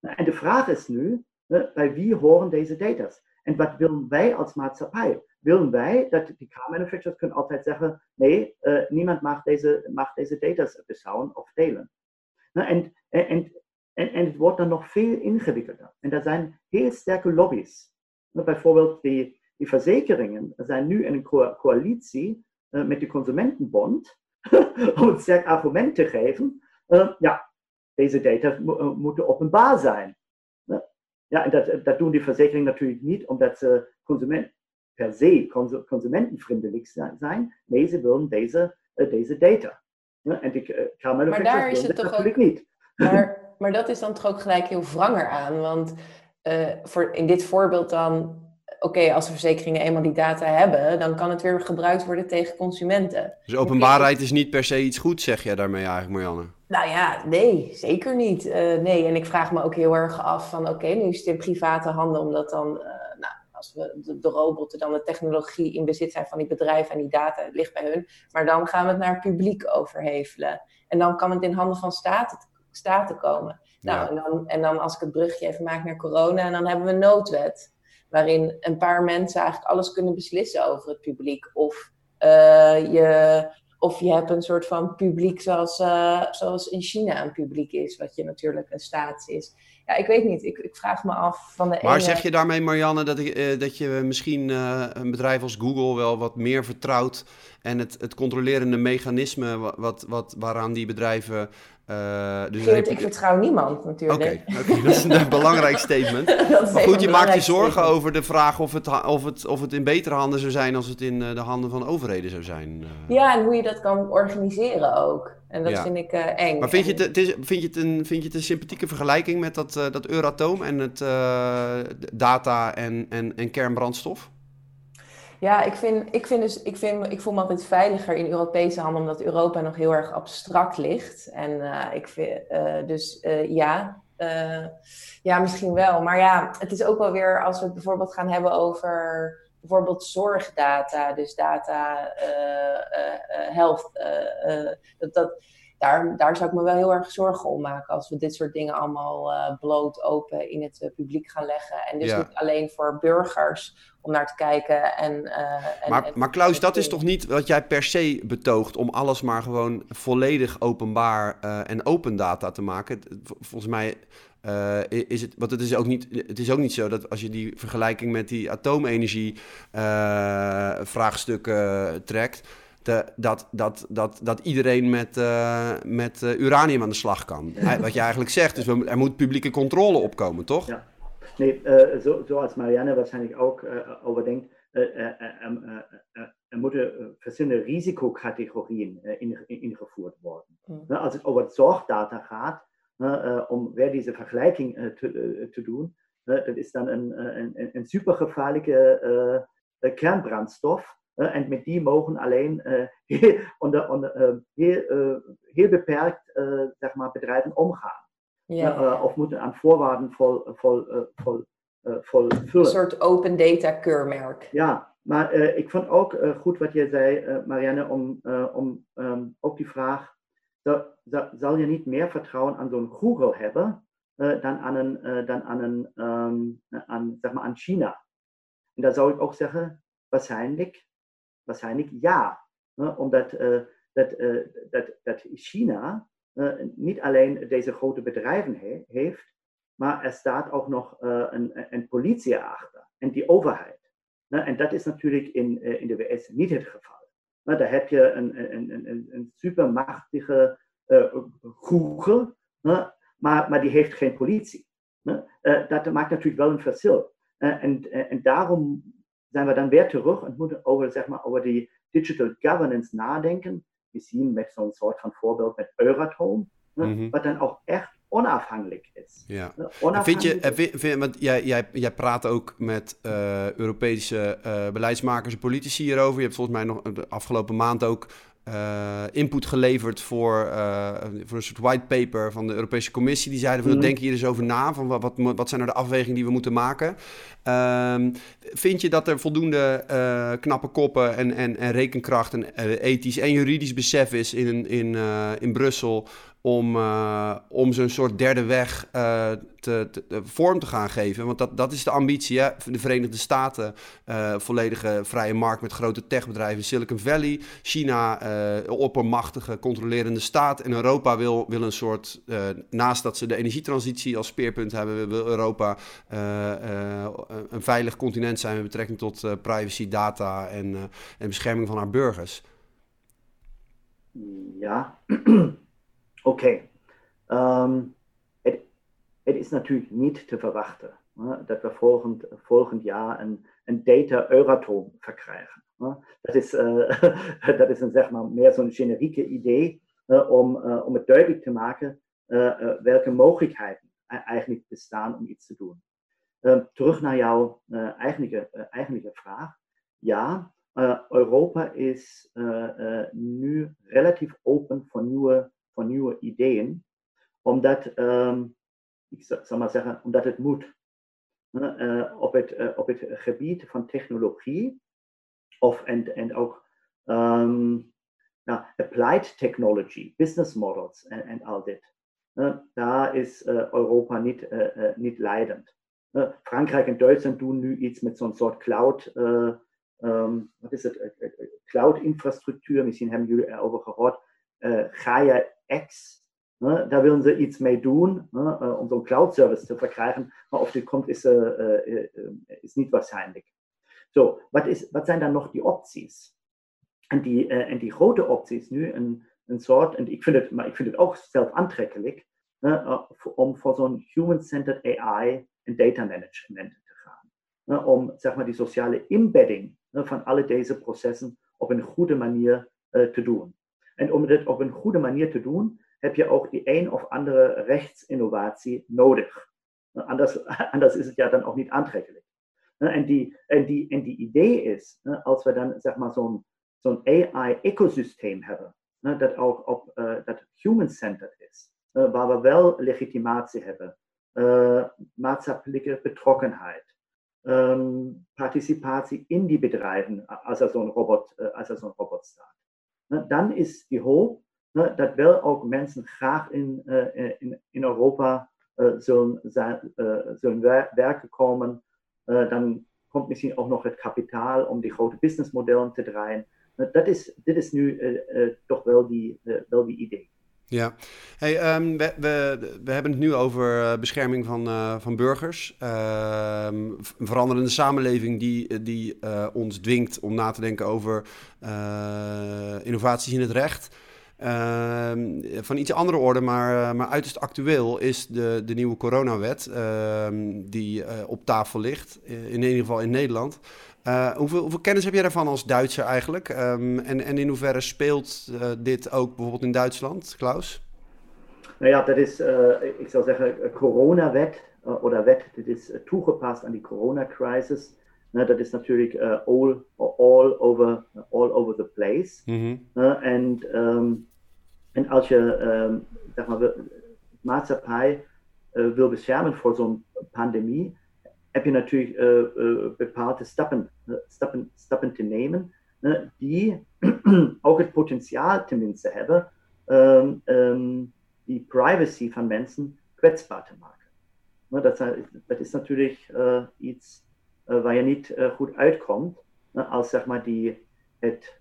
En de vraag is nu, bij wie horen deze data's? En wat willen wij als maatschappij? willen wij dat die car manufacturers kunnen altijd zeggen, nee, uh, niemand mag deze, mag deze data beschouwen of delen. Nou, en, en, en, en het wordt dan nog veel ingewikkelder. En er zijn heel sterke lobby's. Nou, bijvoorbeeld die, die verzekeringen zijn nu in een co coalitie uh, met de Consumentenbond om een sterk argument te geven. Uh, ja, deze data moeten openbaar zijn. Ja, en dat, dat doen die verzekeringen natuurlijk niet, omdat ze consument, per se consumentenvriendelijk zijn. Nee, ze willen deze, deze data. Ja, en die uh, maar daar is het toch natuurlijk ook, niet. Maar, maar dat is dan toch ook gelijk heel wranger aan. Want uh, voor, in dit voorbeeld dan, oké, als de verzekeringen eenmaal die data hebben, dan kan het weer gebruikt worden tegen consumenten. Dus openbaarheid is niet per se iets goed, zeg jij daarmee eigenlijk, Marianne? Nou ja, nee, zeker niet. Uh, nee, en ik vraag me ook heel erg af van, oké, nu is het in private handen om dat dan als we de, de robotten dan de technologie in bezit zijn van die bedrijven en die data ligt bij hun. Maar dan gaan we het naar het publiek overhevelen. En dan kan het in handen van staten, staten komen. Nou, en, dan, en dan als ik het brugje even maak naar corona, en dan hebben we een noodwet. Waarin een paar mensen eigenlijk alles kunnen beslissen over het publiek. Of uh, je of je hebt een soort van publiek zoals, uh, zoals in China een publiek is, wat je natuurlijk een staat is. Ja, ik weet niet. Ik, ik vraag me af van de Maar zeg je daarmee, Marianne, dat, ik, uh, dat je misschien uh, een bedrijf als Google wel wat meer vertrouwt en het, het controlerende mechanisme wat, wat, waaraan die bedrijven uh, dus Geert, ik vertrouw niemand natuurlijk. Oké, okay, dat is een belangrijk statement. maar goed, je maakt je zorgen over de vraag of het, of, het, of het in betere handen zou zijn als het in uh, de handen van overheden zou zijn. Uh. Ja, en hoe je dat kan organiseren ook. En dat ja. vind ik eng. Maar vind je, het, het is, vind, je het een, vind je het een sympathieke vergelijking met dat, dat Euratom en het data en, en, en kernbrandstof? Ja, ik, vind, ik, vind dus, ik, vind, ik voel me altijd veiliger in Europese handen, omdat Europa nog heel erg abstract ligt. En uh, ik vind, uh, dus uh, ja, ja, misschien wel. Maar ja, het is ook wel weer als we het bijvoorbeeld gaan hebben over bijvoorbeeld zorgdata, dus data, health, dat, dat, daar, daar zou ik me wel heel erg zorgen om maken als we dit soort dingen allemaal bloot open in het publiek gaan leggen. En dus niet alleen voor burgers om naar te kijken. En, uh, maar, en, maar Klaus, dat is toch niet wat jij per se betoogt om alles maar gewoon volledig openbaar en open data te maken? Volgens mij uh, is het, want het is, ook niet, het is ook niet zo dat als je die vergelijking met die atoomenergie uh, vraagstukken trekt, de, dat, dat, dat, dat iedereen met, uh, met uh, uranium aan de slag kan. Wat je eigenlijk zegt, dus er moet publieke controle opkomen, toch? Ja. Nee, uh, zo, zoals Marianne waarschijnlijk ook over denkt, er moeten verschillende risicocategorieën ingevoerd worden. Mm. Als het over zorgdata gaat, om weer deze vergelijking te, te doen, dat is dan een, een, een supergevaarlijke kernbrandstof en met die mogen alleen heel, onder, onder, heel, heel beperkt zeg maar, bedrijven omgaan. Ja. of moeten aan voorwaarden vol, vol, vol, vol vullen. Een soort open data keurmerk. Ja, maar ik vond ook goed wat je zei, Marianne, om, om um, ook die vraag, zal je niet meer vertrouwen aan zo'n Google hebben dan aan, een, dan aan, een, um, aan, zeg maar aan China? En daar zou ik ook zeggen, waarschijnlijk Waarschijnlijk ja. Omdat dat, dat, dat China niet alleen deze grote bedrijven he heeft, maar er staat ook nog een, een politie achter en die overheid. En dat is natuurlijk in, in de VS niet het geval. Daar heb je een, een, een, een supermachtige Google, maar, maar die heeft geen politie. Dat maakt natuurlijk wel een verschil. En, en daarom zijn we dan weer terug en moeten over, zeg maar, over die digital governance nadenken. We zien met zo'n soort van voorbeeld met Euratom, ne, mm wat dan ook echt onafhankelijk is. Ja. Onafhankelijk vind je, vind, vind, want jij, jij, jij praat ook met uh, Europese uh, beleidsmakers en politici hierover. Je hebt volgens mij nog de afgelopen maand ook uh, input geleverd voor, uh, voor een soort whitepaper van de Europese Commissie. Die zeiden van, mm. denk hier eens over na, van wat, wat, wat zijn nou de afwegingen die we moeten maken. Um, vind je dat er voldoende uh, knappe koppen en, en, en rekenkracht en ethisch en juridisch besef is in, in, in Brussel om, uh, om zo'n soort derde weg uh, te, vorm te gaan geven. Want dat, dat is de ambitie. Hè? De Verenigde Staten, uh, volledige vrije markt met grote techbedrijven. Silicon Valley, China, oppermachtige, controlerende staat. En Europa wil, wil een soort, naast dat ze de energietransitie als speerpunt hebben, wil Europa een veilig continent zijn met betrekking tot privacy, data en, en bescherming van haar burgers. Ja. Oké, um, het, is natuurlijk niet te verwachten dat we volgend, volgend jaar een, een data Euratom verkrijgen. Dat, is, uh, dat is een, zeg maar, meer zo'n generieke idee om, uh, om het duidelijk te maken welke mogelijkheden eigenlijk bestaan om iets te doen. Ehm, terug naar jouw eigenlijke, eigenlijke vraag. Ja, Europa is nu relatief open voor nieuwe van nieuwe ideeën, omdat, um, ik zal maar zeggen, omdat het moet. op, het, op het gebied van technologie of en, en ook um, nou, applied technology, business models en, al dit. daar is Europa niet, niet leidend. Frankrijk en Duitsland doen nu iets met zo'n soort cloud um, wat is het, cloud-infrastructuur, misschien hebben jullie erover gehoord, uh, Gaia X. Ne, daar willen ze iets mee doen, ne, uh, om zo'n cloud-service te verkrijgen, maar of dit komt, is, uh, is niet waarschijnlijk. Zo, wat, is, wat zijn dan nog die opties? En die, en die grote opties nu, een, een soort, en ik vind het, maar ik vind het ook zelf aantrekkelijk, ne, om voor zo'n human-centered AI en data management te gaan. om zeg maar, die sociale embedding van alle deze processen op een goede manier uh, te doen. En om dit op een goede manier te doen, heb je ook die een of andere rechtsinnovatie nodig. Anders, anders is het ja dan ook niet aantrekkelijk. En die, en die, en die idee is, als we dan zeg maar zo'n zo'n AI-ecosysteem hebben, dat ook op, dat human-centered is, waar we wel legitimatie hebben, uh, maatschappelijke betrokkenheid, um, participatie in die bedrijven als er zo'n robot, uh, als robot staat. Dan is die hoop dat wel ook mensen graag in, uh, in, in Europa uh, zullen, zullen werken komen. dan komt misschien ook nog het kapitaal om die grote businessmodellen te draaien. Dat is, dit is nu toch wel die, wel die idee. Ja, hey, um, we, we, we, hebben het nu over eh, bescherming van, uh, van burgers. Uh, een veranderende samenleving die, die uh, ons dwingt om na te denken over innovaties in het recht. Ehm, van iets andere orde, maar, maar uiterst actueel is de, de nieuwe coronawet ehm, die op tafel ligt, in ieder geval in Nederland. Uh, hoeveel, hoeveel, kennis heb jij daarvan als Duitser eigenlijk? Um, en, en in hoeverre speelt uh, dit ook bijvoorbeeld in Duitsland, Klaus? Nou ja, dat is, uh, ik zou zeggen, coronawet oder wet, dit is toegepast aan die coronacrisis. Nou, dat is natuurlijk all, all, over, all over the place. Mm -hmm. en, um, en als je um, zeg maar, maatschappij wil beschermen voor zo'n pandemie, heb je natuurlijk uh, bepaalde stappen, stappen, stappen te nemen, die ook het potentiaal tenminste hebben um, um, die privacy van mensen kwetsbaar te maken. Dat, dat is natuurlijk uh, iets waar je niet goed uitkomt als zeg maar, die, het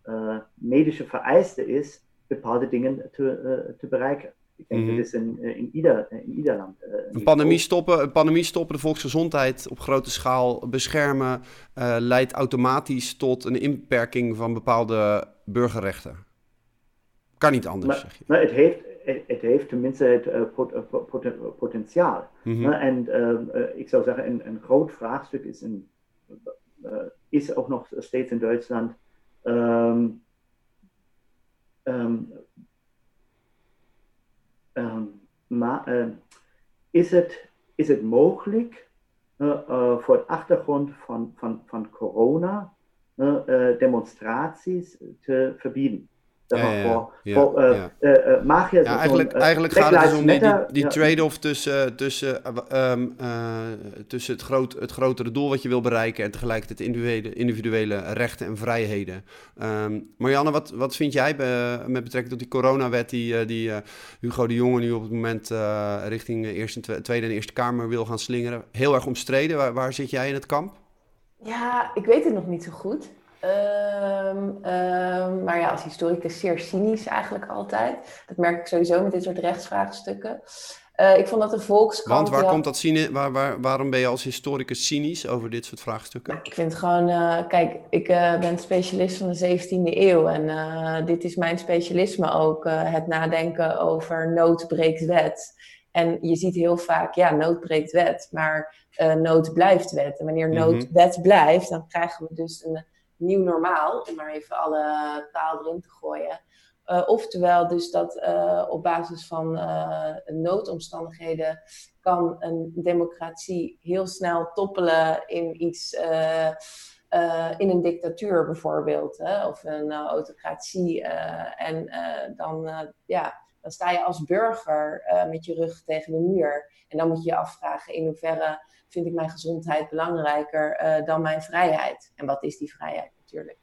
medische vereiste is bepaalde dingen te, te bereiken. Ik denk dat mhm. is in, eh, in, ieder, eh, in ieder land. Uh, een, pandemie stoppen, een pandemie stoppen, de volksgezondheid op grote schaal beschermen, uh, leidt automatisch tot een inperking van bepaalde burgerrechten. Kan niet anders, maar, zeg je. Maar het heeft, het, heeft tenminste het pot, pot, potentiaal. Mm -hmm. En uh, ik zou zeggen, een, een groot vraagstuk is, in, is ook nog steeds in Duitsland. Um, um, um, maar uh, is, het, is het mogelijk uh, uh, voor het achtergrond van, van, van corona demonstraties te verbieden? Ja, mag je eigenlijk, eigenlijk gaat het dus om die, die, trade-off tussen, tussen, um, uh, tussen het, groot, het grotere doel wat je wil bereiken en tegelijkertijd individuele, individuele rechten en vrijheden. Um, Marianne, wat, wat vind jij be, met betrekking tot die coronawet die, die uh, Hugo de Jonge nu op het moment uh, richting eerste, Tweede en Eerste Kamer wil gaan slingeren? Heel erg omstreden. Waar, waar zit jij in het kamp? Ja, ik weet het nog niet zo goed. Um, um, maar ja, als historicus zeer cynisch eigenlijk altijd. Dat merk ik sowieso met dit soort rechtsvraagstukken. Uh, ik vond dat de Volkskrant... Want waar komt dat cynisch? Waar, waar, waarom ben je als historicus cynisch over dit soort vraagstukken? Nou, ik vind gewoon... Uh, kijk, ik uh, ben specialist van de 17e eeuw. En dit is mijn specialisme ook. het nadenken over nood breekt wet. En je ziet heel vaak, ja, nood breekt wet. Maar nood blijft wet. En wanneer nood mm -hmm. wet blijft, dan krijgen we dus een nieuw normaal, om maar even alle taal erin te gooien. Uh, oftewel dus dat uh, op basis van uh, noodomstandigheden kan een democratie heel snel toppelen in iets, in een dictatuur bijvoorbeeld, hè, of een autocratie. en dan, ja, dan sta je als burger met je rug tegen de muur. En dan moet je je afvragen in hoeverre vind ik mijn gezondheid belangrijker uh, dan mijn vrijheid. En wat is die vrijheid natuurlijk?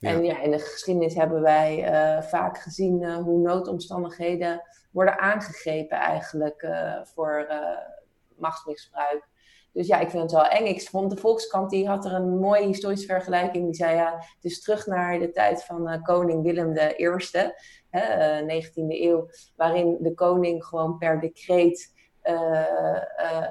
En ja, in de geschiedenis hebben wij uh, vaak gezien uh, hoe noodomstandigheden worden aangegrepen eigenlijk voor machtsmisbruik. Dus ja, ik vind het wel eng. Ik vond de Volkskrant, die had er een mooie historische vergelijking. Die zei ja, het is terug naar de tijd van uh, koning Willem I, hè, uh, 19e eeuw, waarin de koning gewoon per decreet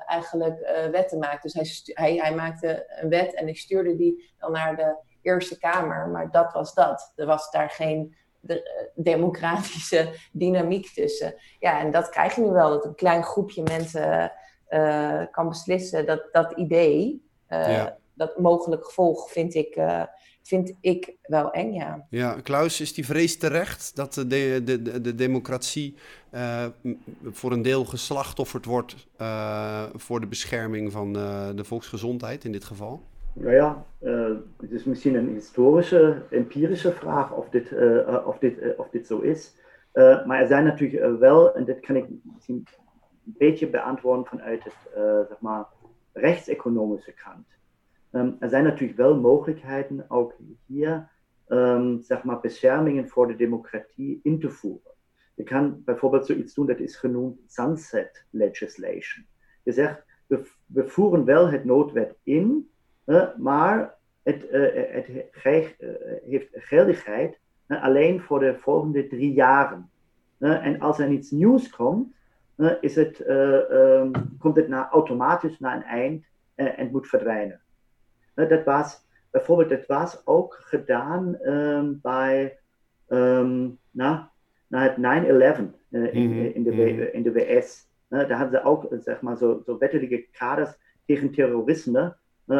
eigenlijk wetten maakte. Dus hij, hij, hij maakte een wet en hij stuurde die dan naar de Eerste Kamer. Maar dat was dat. Er was daar geen de, democratische dynamiek tussen. Ja, en dat krijg je nu wel, dat een klein groepje mensen uh, kan beslissen. Dat, dat idee, uh, dat mogelijk gevolg, vind ik, uh, vind ik wel eng, ja. Ja, Klaus, is die vrees terecht dat de, de, de, de democratie voor een deel geslachtofferd wordt voor de bescherming van de volksgezondheid in dit geval? Nou ja, het is misschien een historische, empirische vraag of dit, of dit, of dit zo is. maar er zijn natuurlijk wel, en dit kan ik misschien een beetje beantwoorden vanuit het uh, zeg maar, rechtseconomische kant. Um, er zijn natuurlijk wel mogelijkheden, ook hier um, zeg maar, beschermingen voor de democratie in te voeren. Je kan bijvoorbeeld zoiets doen, dat is genoemd sunset legislation. Je zegt, we, we wel het noodwet in, uh, maar het, uh, het krijgt, heeft geldigheid alleen voor de volgende drie jaren. en als er iets nieuws komt, het, um, komt het automatisch naar een eind en het moet verdwijnen. Dat was bijvoorbeeld, dat was ook gedaan um, bij um, na, na het 9-11 uh, in, mm -hmm. in, de, mhm. in de VS. daar hadden ze ook zeg maar, zo, zo wettelijke kaders tegen terrorisme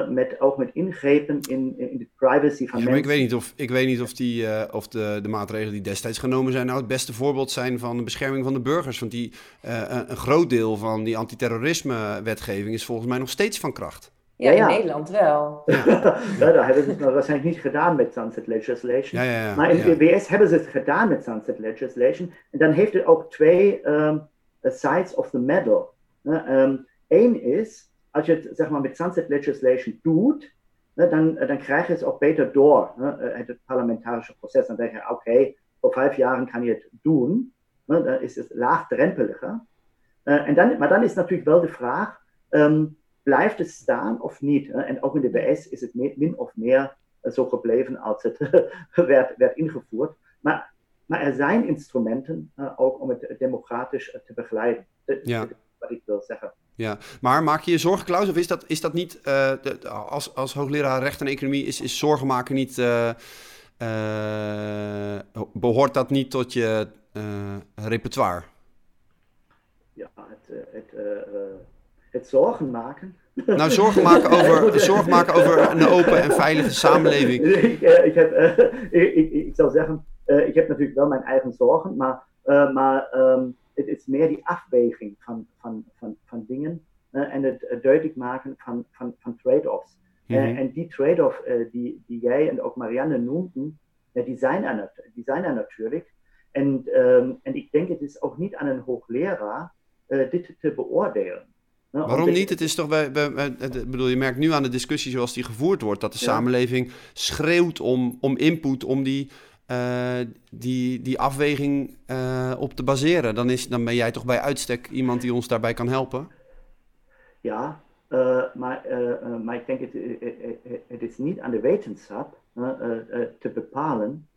met, ook met ingrepen in, in de privacy van ja, mensen. ik weet niet of, ik weet niet of, die, uh, of de, de maatregelen die destijds genomen zijn... nou het beste voorbeeld zijn van de bescherming van de burgers. Want die, uh, een groot deel van die antiterrorisme-wetgeving is volgens mij nog steeds van kracht. Ja, in Nederland wel. Ja. daar hebben ze het waarschijnlijk niet gedaan met sunset legislation. maar in de VS hebben ze het gedaan met sunset legislation. En dan heeft het ook twee um, sides of the medal. Eén um, is als je het zeg maar, met sunset legislation doet, ne, dan, dan krijg je het ook beter door, ne, het parlamentarische proces. Dan denk je, oké, okay, voor vijf jaar kan je het doen. Ne, dan is het laagdrempeliger. Uh, en dan, maar dan is natuurlijk wel de vraag, um, blijft het staan of niet? En ook in de VS is het min of meer zo gebleven als het werd, werd ingevoerd. Maar, maar er zijn instrumenten uh, ook om het democratisch te begeleiden. Dat ja. wat ik wil zeggen. Ja, maar maak je je zorgen, Klaus, of is dat, is dat niet, uh, de, als, als hoogleraar recht en economie, is, is zorgen maken niet, uh, behoort dat niet tot je repertoire? Ja, het, het, zorgen maken. Nou, zorgen maken over, zorgen maken over een open en veilige samenleving. ik, ik, heb, ik, ik, ik, zou zeggen, ik heb natuurlijk wel mijn eigen zorgen, maar, maar um, het is meer die afweging van, van, van, van dingen en het, duidelijk maken van, van, van trade-offs. Mm -hmm. uh, en die trade-off die, die jij en ook Marianne noemden, die, zijn er, die zijn er natuurlijk. En, um, en ik denk, het is ook niet aan een hoogleraar dit te beoordelen. Waarom niet? Het is toch bij, bij, bedoel, je merkt nu aan de discussie zoals die gevoerd wordt, dat de ja. samenleving schreeuwt om, om input, om die uh, die, die afweging uh, op te baseren. Dan, is, dan ben jij toch bij uitstek iemand die ons daarbij kan helpen? Ja, uh, maar, maar ik denk het, het is niet aan de wetenschap te bepalen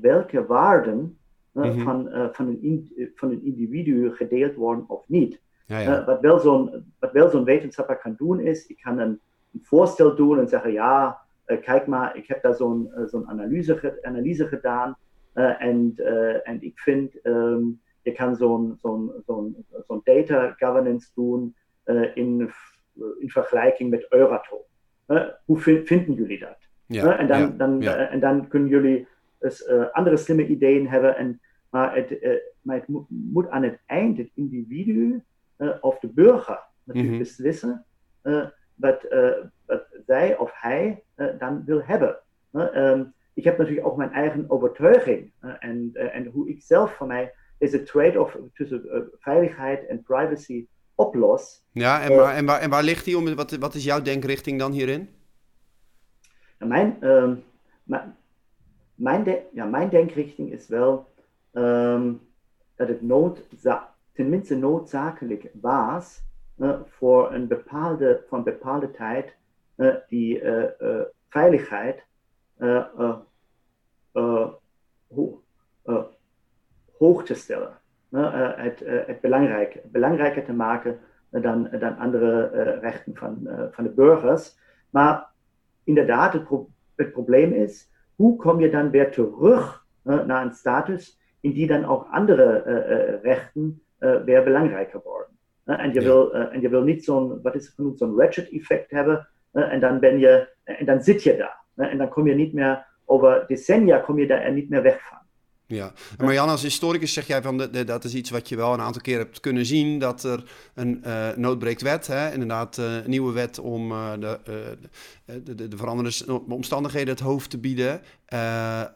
welke waarden mm -hmm. van, van, een van een individu gedeeld worden of niet. Ja, ja. wat wel zo'n zo wetenschapper kan doen is, ik kan een, een voorstel doen en zeggen ja, uh, kijk maar, ik heb daar zo'n uh, zo'n analyse, analyse gedaan uh, en, en ik vind, um, je kan zo'n zo'n zo'n zo'n data governance doen in, in vergelijking met Euratom. hoe vind, vinden jullie dat? Ja, en, dan, dan, en dan kunnen jullie dus, andere slimme ideeën hebben, en, maar, het, maar het moet, moet aan het eind het individu of de burger natuurlijk Mhm. beslissen wat, wat zij of hij dan wil hebben. Um, ik heb natuurlijk ook mijn eigen overtuiging en, en hoe ik zelf van mij deze trade-off tussen veiligheid en privacy oplost. Ja, en, waar, en, waar, en waar ligt die? Om, wat, wat is jouw denkrichting dan hierin? Mijn, um, mijn, de, ja, mijn denkrichting is wel um, dat het noodza tenminste noodzakelijk was uh, voor een bepaalde, van bepaalde tijd uh, die uh, veiligheid ho hoog te stellen. het, het belangrijk, belangrijker te maken dan, dan andere rechten van, van de burgers. Maar inderdaad, het, pro het probleem is, hoe kom je dan weer terug naar een status in die dan ook andere rechten weer belangrijker worden? en, je wil, en je wil niet zo'n, wat is genoemd, zo'n ratchet-effect hebben. en dan ben je, en dan zit je daar. en dan kom je niet meer over decennia, kom je daar niet meer weg van. Ja, en Marianne, als historicus zeg jij van de, dat is iets wat je wel een aantal keer hebt kunnen zien, dat er een uh, noodbreekt wet, hè? inderdaad uh, een nieuwe wet om uh, de, de, de, de veranderende omstandigheden het hoofd te bieden.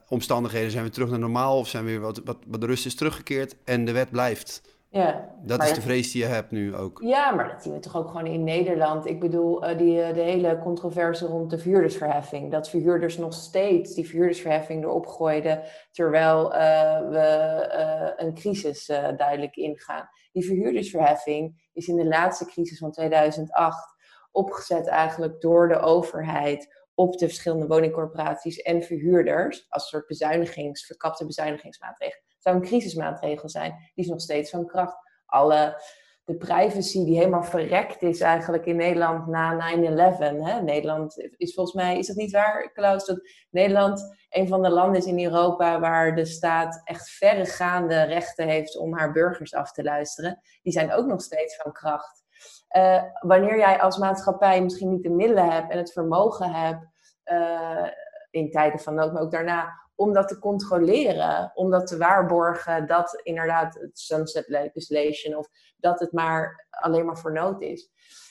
omstandigheden zijn weer terug naar normaal of zijn weer wat, wat, wat de rust is teruggekeerd en de wet blijft. Ja, dat is de vrees die je hebt nu ook. Ja, maar dat zien we toch ook gewoon in Nederland. Ik bedoel, uh, die, de hele controverse rond de verhuurdersverheffing. Dat verhuurders nog steeds die verhuurdersverheffing erop gooiden, terwijl uh, we een crisis duidelijk ingaan. Die verhuurdersverheffing is in de laatste crisis van 2008 opgezet eigenlijk door de overheid op de verschillende woningcorporaties en verhuurders als een soort bezuinigings, verkapte bezuinigingsmaatregelen zou een crisismaatregel zijn. Die is nog steeds van kracht. Alle, de privacy die helemaal verrekt is eigenlijk in Nederland na 9-11. Nederland is volgens mij, is dat niet waar, Klaus? Dat Nederland een van de landen is in Europa waar de staat echt verregaande rechten heeft om haar burgers af te luisteren. Die zijn ook nog steeds van kracht. Uh, wanneer jij als maatschappij misschien niet de middelen hebt en het vermogen hebt, uh, in tijden van nood, maar ook daarna, om dat te controleren, om dat te waarborgen dat inderdaad het sunset legislation of dat het maar alleen maar voor nood is.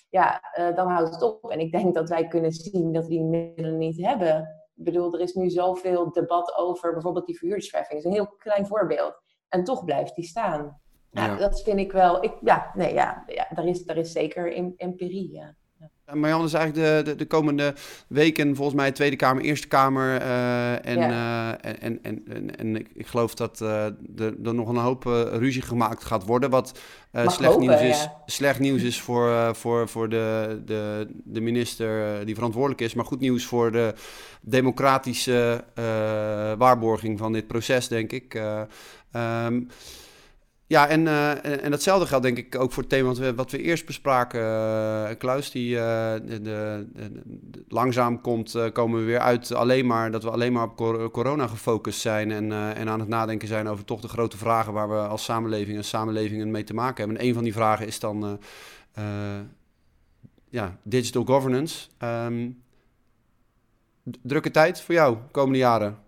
Ja, uh, dan houdt het op. En ik denk dat wij kunnen zien dat we die middelen niet hebben. Ik bedoel, er is nu zoveel debat over bijvoorbeeld die verhuurdersverheffing. Dat is een heel klein voorbeeld. En toch blijft die staan. Ja. dat vind ik wel. Ik, ja, nee, ja, ja daar, is, daar is zeker empirie. Ja. Marjan is eigenlijk de, de, de, komende weken volgens mij Tweede Kamer, Eerste Kamer. Uh, en, uh, en, en, en, en, ik, ik geloof dat uh, er, er nog een hoop ruzie gemaakt gaat worden. Wat slecht, hopen, nieuws is, ja. slecht nieuws is voor, voor, voor de, de, de minister die verantwoordelijk is. Maar goed nieuws voor de democratische waarborging van dit proces, denk ik. Um, ja, en, uh, en, datzelfde geldt denk ik ook voor het thema wat we, wat we eerst bespraken, uh, Klaus. Die uh, de, de, langzaam komt, komen we weer uit alleen maar dat we alleen maar op corona gefocust zijn. En, en aan het nadenken zijn over toch de grote vragen waar we als samenleving en samenlevingen mee te maken hebben. En een van die vragen is dan ja, digital governance. Um, drukke tijd voor jou komende jaren?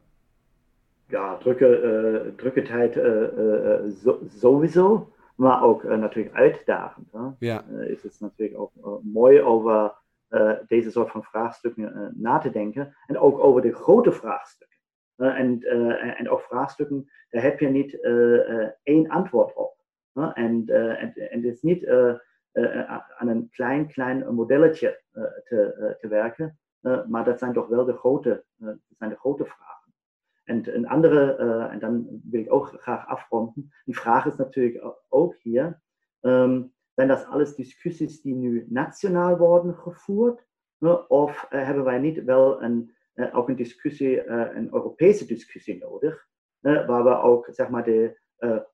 Ja, drukke, uh, drukke tijd uh, so, sowieso, maar ook natuurlijk uitdagend. Hè? Ja. is het natuurlijk ook mooi over deze soort van vraagstukken na te denken en ook over de grote vraagstukken. en, en ook vraagstukken, daar heb je niet één antwoord op. En, en, en het is niet aan een klein, klein modelletje te, te werken, maar dat zijn toch wel de grote, dat zijn de grote vragen. En een andere, uh, en dan wil ik ook graag afronden, die vraag is natuurlijk ook hier, ähm, zijn dat alles discussies die nu nationaal worden gevoerd? Ne? Of uh, hebben wij niet wel een, uh, ook een discussie, een Europese discussie nodig, ne? waar we ook zeg maar, de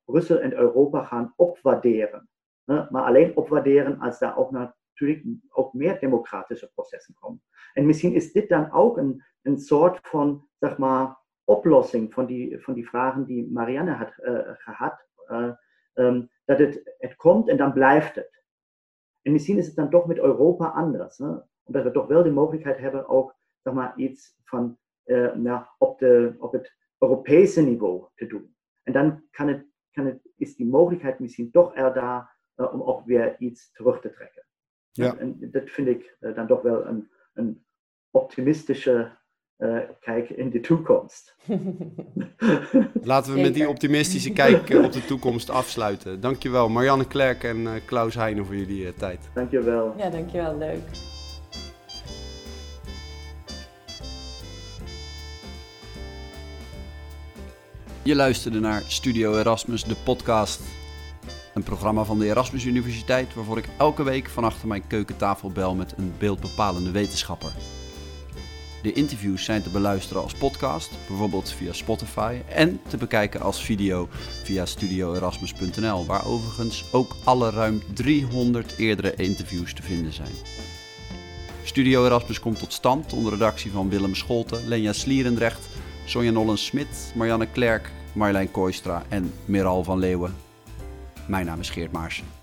Brussel en Europa gaan opwaarderen? Ne? Maar alleen opwaarderen als daar ook natuurlijk ook meer democratische processen komen. En misschien is dit dan ook een, een soort van, zeg maar, oplossing van die, van die vragen die Marianne had uh, gehad. Uh, um, dat het, het komt en dan blijft het. En misschien is het dan toch met Europa anders. Ne? Omdat we toch wel de mogelijkheid hebben ook zeg maar, iets van uh, op, de, op het Europese niveau te doen. En dan kan het, kan het, is die mogelijkheid misschien toch er daar om ook weer iets terug te trekken. Ja. En, en dat vind ik dan toch wel een, een optimistische kijk in de toekomst. Laten we met die optimistische kijk op de toekomst afsluiten. Dankjewel Marianne Klerk en Klaus Heijnen voor jullie tijd. Dankjewel. Ja, dankjewel. Leuk. Je luisterde naar Studio Erasmus, de podcast. Een programma van de Erasmus Universiteit waarvoor ik elke week van achter mijn keukentafel bel met een beeldbepalende wetenschapper. De interviews zijn te beluisteren als podcast, bijvoorbeeld via Spotify, en te bekijken als video via studioerasmus.nl, waar overigens ook alle ruim 300 eerdere interviews te vinden zijn. Studio Erasmus komt tot stand onder redactie van Willem Scholten, Lenja Slierendrecht, Sonja Nollens-Smit, Marianne Klerk, Marjolein Kooistra en Miral van Leeuwen. Mijn naam is Geert Maarsen.